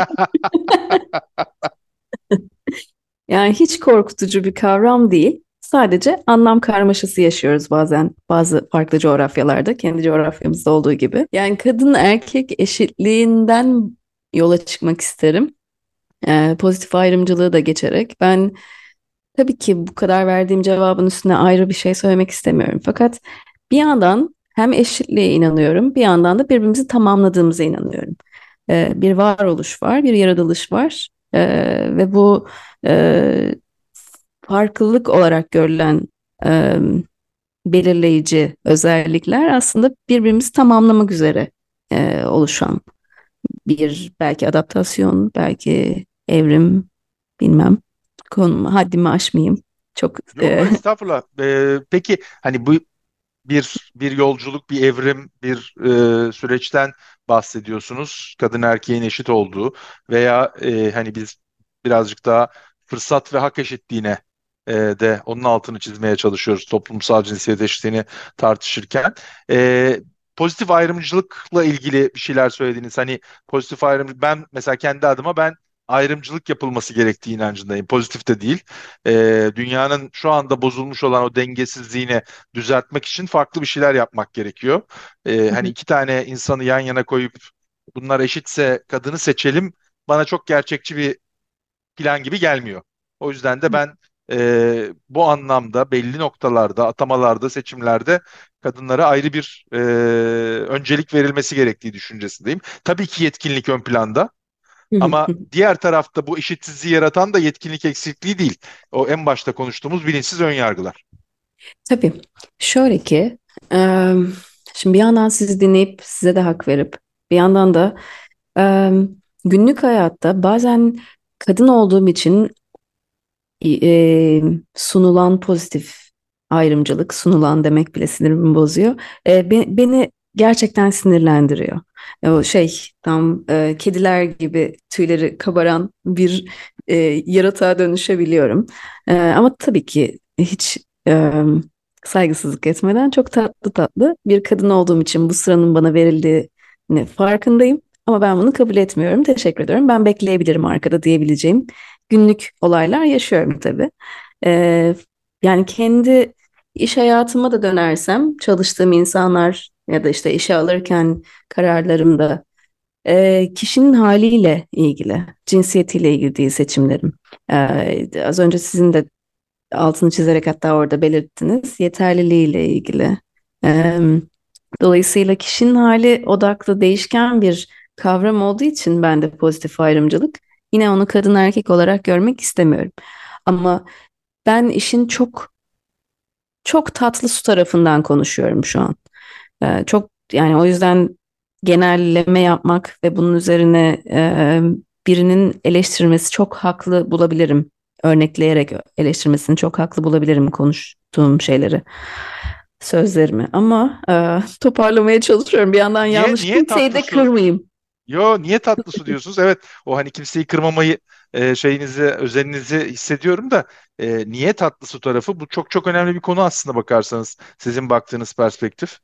Yani hiç korkutucu bir kavram değil. Sadece anlam karmaşası yaşıyoruz bazen bazı farklı coğrafyalarda, kendi coğrafyamızda olduğu gibi. Yani kadın erkek eşitliğinden yola çıkmak isterim. Ee, pozitif ayrımcılığı da geçerek. Ben tabii ki bu kadar verdiğim cevabın üstüne ayrı bir şey söylemek istemiyorum. Fakat bir yandan hem eşitliğe inanıyorum, bir yandan da birbirimizi tamamladığımıza inanıyorum. Ee, bir varoluş var, bir yaratılış var. Ee, ve bu e, farklılık olarak görülen e, belirleyici özellikler aslında birbirimizi tamamlamak üzere e, oluşan bir belki adaptasyon, belki evrim, bilmem. Konumu haddimi aşmayayım. Çok Yok, e, estağfurullah. Ee, peki hani bu bir bir yolculuk, bir evrim, bir e, süreçten bahsediyorsunuz. Kadın erkeğin eşit olduğu veya e, hani biz birazcık daha fırsat ve hak eşitliğine e, de onun altını çizmeye çalışıyoruz toplumsal cinsiyet eşitliğini tartışırken. E, pozitif ayrımcılıkla ilgili bir şeyler söylediniz. Hani pozitif ayrım ben mesela kendi adıma ben ayrımcılık yapılması gerektiği inancındayım. Pozitif de değil. E, dünyanın şu anda bozulmuş olan o dengesizliğini düzeltmek için farklı bir şeyler yapmak gerekiyor. E, hani iki tane insanı yan yana koyup bunlar eşitse kadını seçelim bana çok gerçekçi bir plan gibi gelmiyor. O yüzden de ben e, bu anlamda belli noktalarda, atamalarda, seçimlerde kadınlara ayrı bir e, öncelik verilmesi gerektiği düşüncesindeyim. Tabii ki yetkinlik ön planda. Ama diğer tarafta bu eşitsizliği yaratan da yetkinlik eksikliği değil. O en başta konuştuğumuz bilinçsiz önyargılar. Tabii. Şöyle ki, e, şimdi bir yandan sizi dinleyip size de hak verip, bir yandan da e, günlük hayatta bazen kadın olduğum için e, sunulan pozitif ayrımcılık, sunulan demek bile sinirimi bozuyor. E, be, beni gerçekten sinirlendiriyor. E, o şey tam e, kediler gibi tüyleri kabaran bir e, yaratığa dönüşebiliyorum. E, ama tabii ki hiç e, saygısızlık etmeden çok tatlı tatlı bir kadın olduğum için bu sıranın bana verildiğini farkındayım. Ama ben bunu kabul etmiyorum. Teşekkür ediyorum. Ben bekleyebilirim arkada diyebileceğim günlük olaylar yaşıyorum tabii. Ee, yani kendi iş hayatıma da dönersem çalıştığım insanlar ya da işte işe alırken kararlarımda e, kişinin haliyle ilgili, cinsiyetiyle ilgili değil seçimlerim. Ee, az önce sizin de altını çizerek hatta orada belirttiniz yeterliliğiyle ilgili. Ee, dolayısıyla kişinin hali odaklı değişken bir kavram olduğu için ben de pozitif ayrımcılık yine onu kadın erkek olarak görmek istemiyorum. Ama ben işin çok çok tatlı su tarafından konuşuyorum şu an. Ee, çok yani o yüzden genelleme yapmak ve bunun üzerine e, birinin eleştirmesi çok haklı bulabilirim. Örnekleyerek eleştirmesini çok haklı bulabilirim konuştuğum şeyleri sözlerimi ama e, toparlamaya çalışıyorum. Bir yandan Niye, yanlış niye kimseyi de kırmayayım. Yo niye tatlı su diyorsunuz? Evet o hani kimseyi kırmamayı e, şeyinizi özeninizi hissediyorum da e, niye tatlı su tarafı? Bu çok çok önemli bir konu aslında bakarsanız sizin baktığınız perspektif.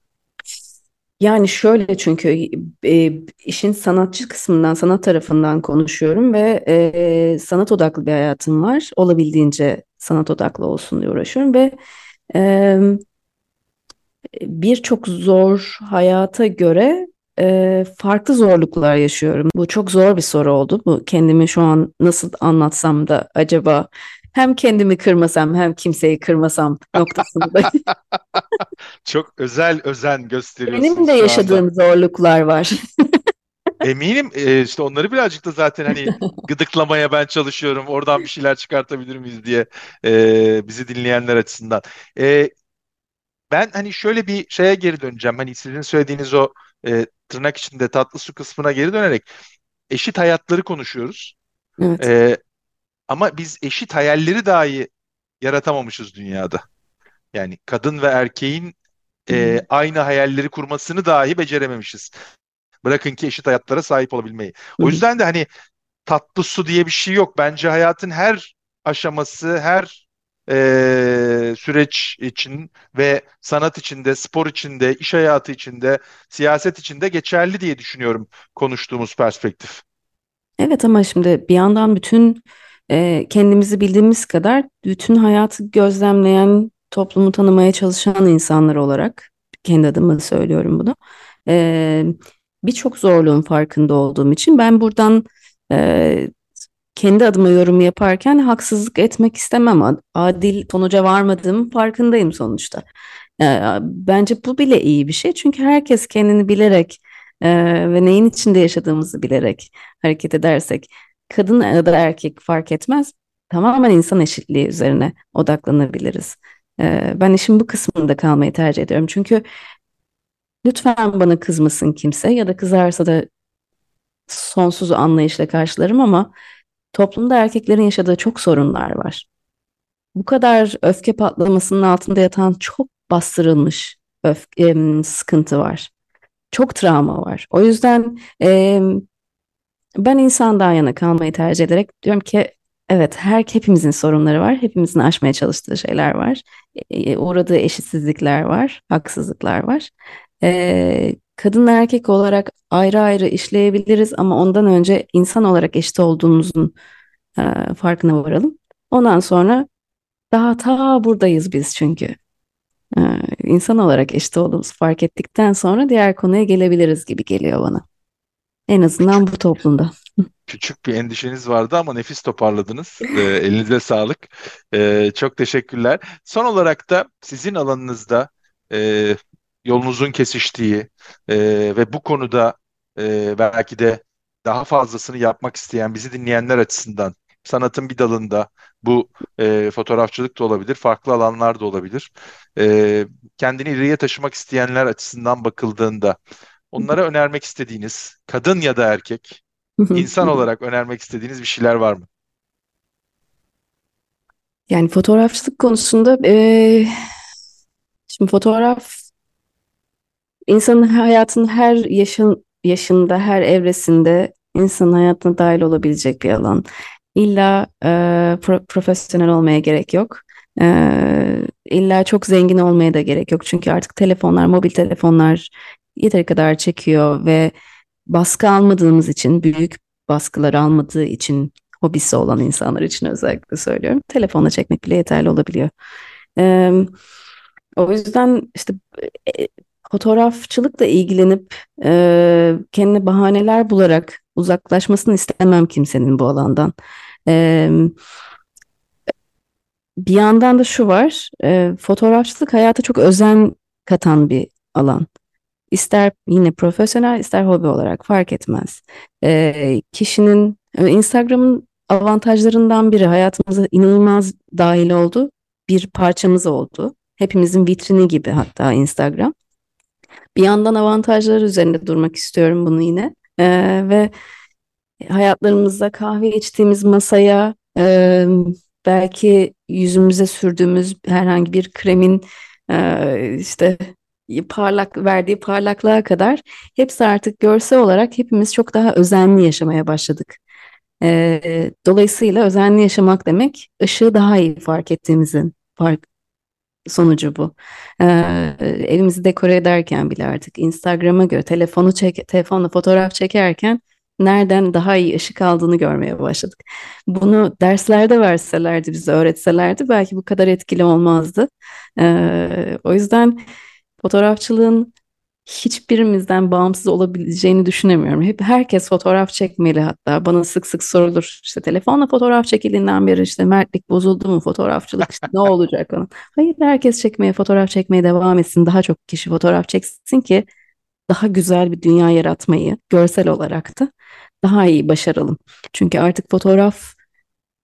Yani şöyle çünkü e, işin sanatçı kısmından, sanat tarafından konuşuyorum ve e, sanat odaklı bir hayatım var. Olabildiğince sanat odaklı olsun diye uğraşıyorum ve e, birçok zor hayata göre e, farklı zorluklar yaşıyorum. Bu çok zor bir soru oldu. Bu kendimi şu an nasıl anlatsam da acaba hem kendimi kırmasam hem kimseyi kırmasam noktasında. Çok özel özen Benim gösteriyorsunuz de şu anda. yaşadığım zorluklar var. Eminim işte onları birazcık da zaten hani gıdıklamaya ben çalışıyorum. Oradan bir şeyler çıkartabilir miyiz diye bizi dinleyenler açısından. Ben hani şöyle bir şeye geri döneceğim. Hani sizin söylediğiniz o tırnak içinde tatlı su kısmına geri dönerek eşit hayatları konuşuyoruz. Evet. Ama biz eşit hayalleri dahi yaratamamışız dünyada. Yani kadın ve erkeğin e, aynı hayalleri kurmasını dahi becerememişiz. Bırakın ki eşit hayatlara sahip olabilmeyi. O yüzden de hani tatlı su diye bir şey yok. Bence hayatın her aşaması, her e, süreç için ve sanat içinde, spor içinde, iş hayatı içinde, siyaset içinde geçerli diye düşünüyorum konuştuğumuz perspektif. Evet ama şimdi bir yandan bütün e, kendimizi bildiğimiz kadar bütün hayatı gözlemleyen, toplumu tanımaya çalışan insanlar olarak kendi adıma söylüyorum bunu. E, birçok zorluğun farkında olduğum için ben buradan e, kendi adıma yorum yaparken haksızlık etmek istemem. Adil sonuca varmadığım farkındayım sonuçta. E, bence bu bile iyi bir şey çünkü herkes kendini bilerek e, ve neyin içinde yaşadığımızı bilerek hareket edersek kadın ya da erkek fark etmez tamamen insan eşitliği üzerine odaklanabiliriz. E, ben işin bu kısmında kalmayı tercih ediyorum çünkü Lütfen bana kızmasın kimse ya da kızarsa da sonsuz anlayışla karşılarım ama toplumda erkeklerin yaşadığı çok sorunlar var. Bu kadar öfke patlamasının altında yatan çok bastırılmış öfke, sıkıntı var. Çok travma var. O yüzden ben insandan yana kalmayı tercih ederek diyorum ki evet her hepimizin sorunları var. Hepimizin aşmaya çalıştığı şeyler var. E, uğradığı eşitsizlikler var, haksızlıklar var e, kadın erkek olarak ayrı ayrı işleyebiliriz ama ondan önce insan olarak eşit olduğumuzun e, farkına varalım. Ondan sonra daha ta buradayız biz çünkü. E, insan olarak eşit olduğumuzu fark ettikten sonra diğer konuya gelebiliriz gibi geliyor bana. En azından bu toplumda. Küçük bir endişeniz vardı ama nefis toparladınız. E, elinize sağlık. E, çok teşekkürler. Son olarak da sizin alanınızda e, yolunuzun kesiştiği e, ve bu konuda e, belki de daha fazlasını yapmak isteyen bizi dinleyenler açısından sanatın bir dalında bu e, fotoğrafçılık da olabilir, farklı alanlar da olabilir. E, kendini ileriye taşımak isteyenler açısından bakıldığında onlara önermek istediğiniz kadın ya da erkek insan olarak önermek istediğiniz bir şeyler var mı? Yani fotoğrafçılık konusunda e, şimdi fotoğraf İnsanın hayatının her yaşın, yaşında, her evresinde insanın hayatına dahil olabilecek bir alan. İlla e, pro- profesyonel olmaya gerek yok. E, illa çok zengin olmaya da gerek yok. Çünkü artık telefonlar, mobil telefonlar yeteri kadar çekiyor ve baskı almadığımız için, büyük baskılar almadığı için hobisi olan insanlar için özellikle söylüyorum. Telefonla çekmek bile yeterli olabiliyor. E, o yüzden işte e, fotoğrafçılıkla ilgilenip e, kendine bahaneler bularak uzaklaşmasını istemem kimsenin bu alandan. E, bir yandan da şu var, e, fotoğrafçılık hayata çok özen katan bir alan. İster yine profesyonel ister hobi olarak fark etmez. E, kişinin e, Instagram'ın avantajlarından biri hayatımıza inanılmaz dahil oldu. Bir parçamız oldu. Hepimizin vitrini gibi hatta Instagram. Bir yandan avantajlar üzerinde durmak istiyorum bunu yine. Ee, ve hayatlarımızda kahve içtiğimiz masaya e, belki yüzümüze sürdüğümüz herhangi bir kremin e, işte parlak verdiği parlaklığa kadar hepsi artık görsel olarak hepimiz çok daha özenli yaşamaya başladık. E, dolayısıyla özenli yaşamak demek ışığı daha iyi fark ettiğimizin fark sonucu bu. Ee, evimizi dekore ederken bile artık Instagram'a göre telefonu çek, telefonla fotoğraf çekerken nereden daha iyi ışık aldığını görmeye başladık. Bunu derslerde verselerdi, bize öğretselerdi belki bu kadar etkili olmazdı. Ee, o yüzden fotoğrafçılığın hiçbirimizden bağımsız olabileceğini düşünemiyorum. Hep herkes fotoğraf çekmeli hatta. Bana sık sık sorulur işte telefonla fotoğraf çekildiğinden beri işte mertlik bozuldu mu fotoğrafçılık işte ne olacak onun. Hayır herkes çekmeye fotoğraf çekmeye devam etsin. Daha çok kişi fotoğraf çeksin ki daha güzel bir dünya yaratmayı görsel olarak da daha iyi başaralım. Çünkü artık fotoğraf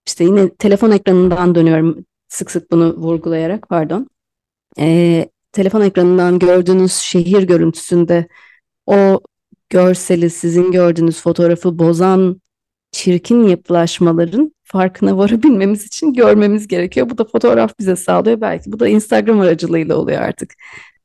işte yine telefon ekranından dönüyorum sık sık bunu vurgulayarak pardon. Ee, telefon ekranından gördüğünüz şehir görüntüsünde o görseli sizin gördüğünüz fotoğrafı bozan çirkin yapılaşmaların farkına varabilmemiz için görmemiz gerekiyor. Bu da fotoğraf bize sağlıyor. Belki bu da Instagram aracılığıyla oluyor artık.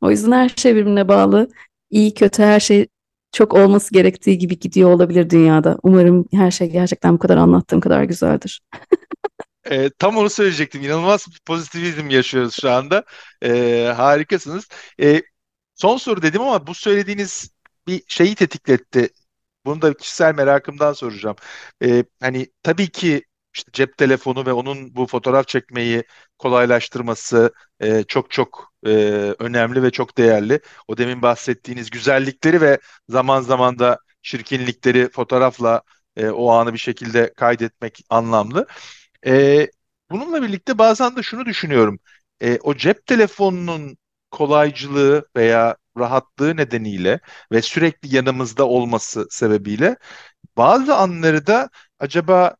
O yüzden her şey birbirine bağlı. İyi kötü her şey çok olması gerektiği gibi gidiyor olabilir dünyada. Umarım her şey gerçekten bu kadar anlattığım kadar güzeldir. E, tam onu söyleyecektim. İnanılmaz pozitivizm yaşıyoruz şu anda. E, harikasınız. E, son soru dedim ama bu söylediğiniz bir şeyi tetikletti. Bunu da kişisel merakımdan soracağım. E, hani tabii ki işte cep telefonu ve onun bu fotoğraf çekmeyi kolaylaştırması e, çok çok e, önemli ve çok değerli. O demin bahsettiğiniz güzellikleri ve zaman zaman da çirkinlikleri fotoğrafla e, o anı bir şekilde kaydetmek anlamlı. E, bununla birlikte bazen de şunu düşünüyorum. E, o cep telefonunun kolaycılığı veya rahatlığı nedeniyle ve sürekli yanımızda olması sebebiyle bazı anları da acaba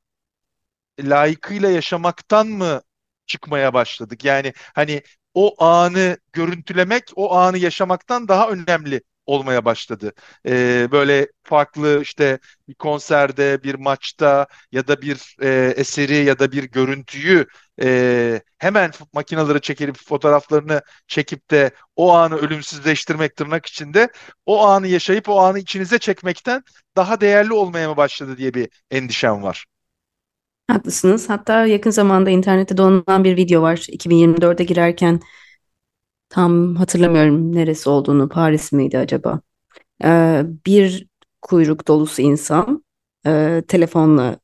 layıkıyla yaşamaktan mı çıkmaya başladık? Yani hani o anı görüntülemek, o anı yaşamaktan daha önemli olmaya başladı. Ee, böyle farklı işte bir konserde, bir maçta ya da bir e, eseri ya da bir görüntüyü e, hemen makinaları çekip fotoğraflarını çekip de o anı ölümsüzleştirmek tırnak içinde o anı yaşayıp o anı içinize çekmekten daha değerli olmaya mı başladı diye bir endişem var. Haklısınız. Hatta yakın zamanda internette dolanılan bir video var. 2024'e girerken tam hatırlamıyorum neresi olduğunu. Paris miydi acaba? Ee, bir kuyruk dolusu insan e, telefonla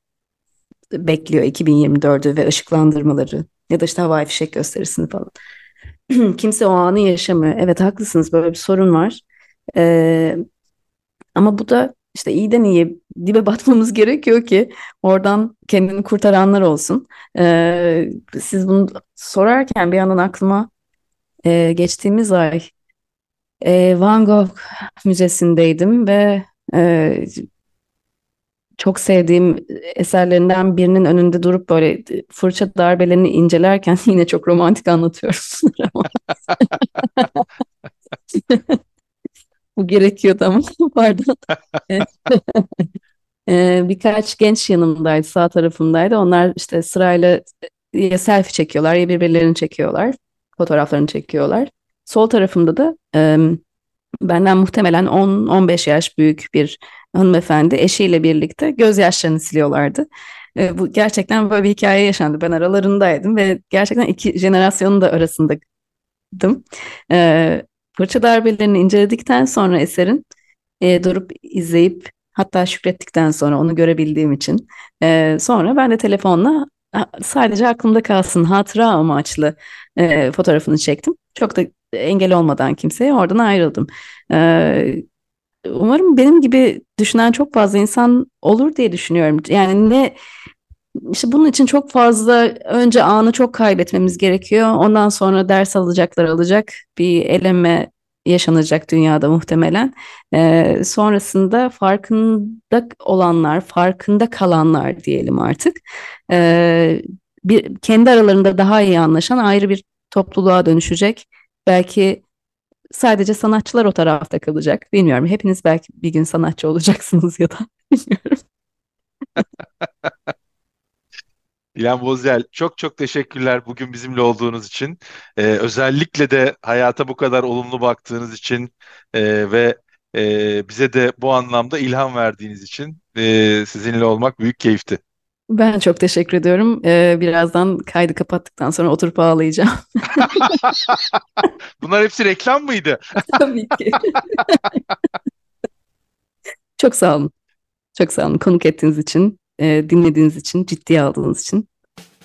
bekliyor 2024'ü ve ışıklandırmaları ya da işte havai fişek gösterisini falan. Kimse o anı yaşamıyor. Evet haklısınız böyle bir sorun var. Ee, ama bu da işte iyiden iyiye dibe batmamız gerekiyor ki oradan kendini kurtaranlar olsun. Ee, siz bunu sorarken bir yandan aklıma e, geçtiğimiz ay e, Van Gogh Müzesi'ndeydim ve e, çok sevdiğim eserlerinden birinin önünde durup böyle fırça darbelerini incelerken yine çok romantik anlatıyorum. Bu gerekiyordu ama pardon. Ee, birkaç genç yanımdaydı, sağ tarafımdaydı. Onlar işte sırayla ya selfie çekiyorlar ya birbirlerini çekiyorlar. Fotoğraflarını çekiyorlar. Sol tarafımda da e, benden muhtemelen 10-15 yaş büyük bir hanımefendi eşiyle birlikte gözyaşlarını siliyorlardı. E, bu gerçekten böyle bir hikaye yaşandı. Ben aralarındaydım ve gerçekten iki jenerasyonun da arasındaydım. E, fırça darbelerini inceledikten sonra eserin e, durup izleyip hatta şükrettikten sonra onu görebildiğim için e, sonra ben de telefonla sadece aklımda kalsın hatıra amaçlı e, fotoğrafını çektim. Çok da engel olmadan kimseye oradan ayrıldım. E, umarım benim gibi düşünen çok fazla insan olur diye düşünüyorum. Yani ne işte bunun için çok fazla önce anı çok kaybetmemiz gerekiyor. Ondan sonra ders alacaklar alacak. Bir eleme yaşanacak dünyada muhtemelen. Ee, sonrasında farkında olanlar, farkında kalanlar diyelim artık. Ee, bir kendi aralarında daha iyi anlaşan ayrı bir topluluğa dönüşecek. Belki sadece sanatçılar o tarafta kalacak. Bilmiyorum. Hepiniz belki bir gün sanatçı olacaksınız ya da bilmiyorum. İlhan Bozyel çok çok teşekkürler bugün bizimle olduğunuz için. Ee, özellikle de hayata bu kadar olumlu baktığınız için e, ve e, bize de bu anlamda ilham verdiğiniz için e, sizinle olmak büyük keyifti. Ben çok teşekkür ediyorum. Ee, birazdan kaydı kapattıktan sonra oturup ağlayacağım. Bunlar hepsi reklam mıydı? Tabii ki. çok sağ olun. Çok sağ olun konuk ettiğiniz için, e, dinlediğiniz için, ciddiye aldığınız için.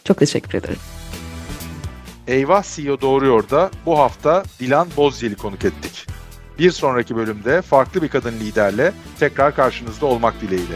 Çok teşekkür ederim. Eyvah CEO Doğruyor da bu hafta Dilan Bozyel'i konuk ettik. Bir sonraki bölümde farklı bir kadın liderle tekrar karşınızda olmak dileğiyle.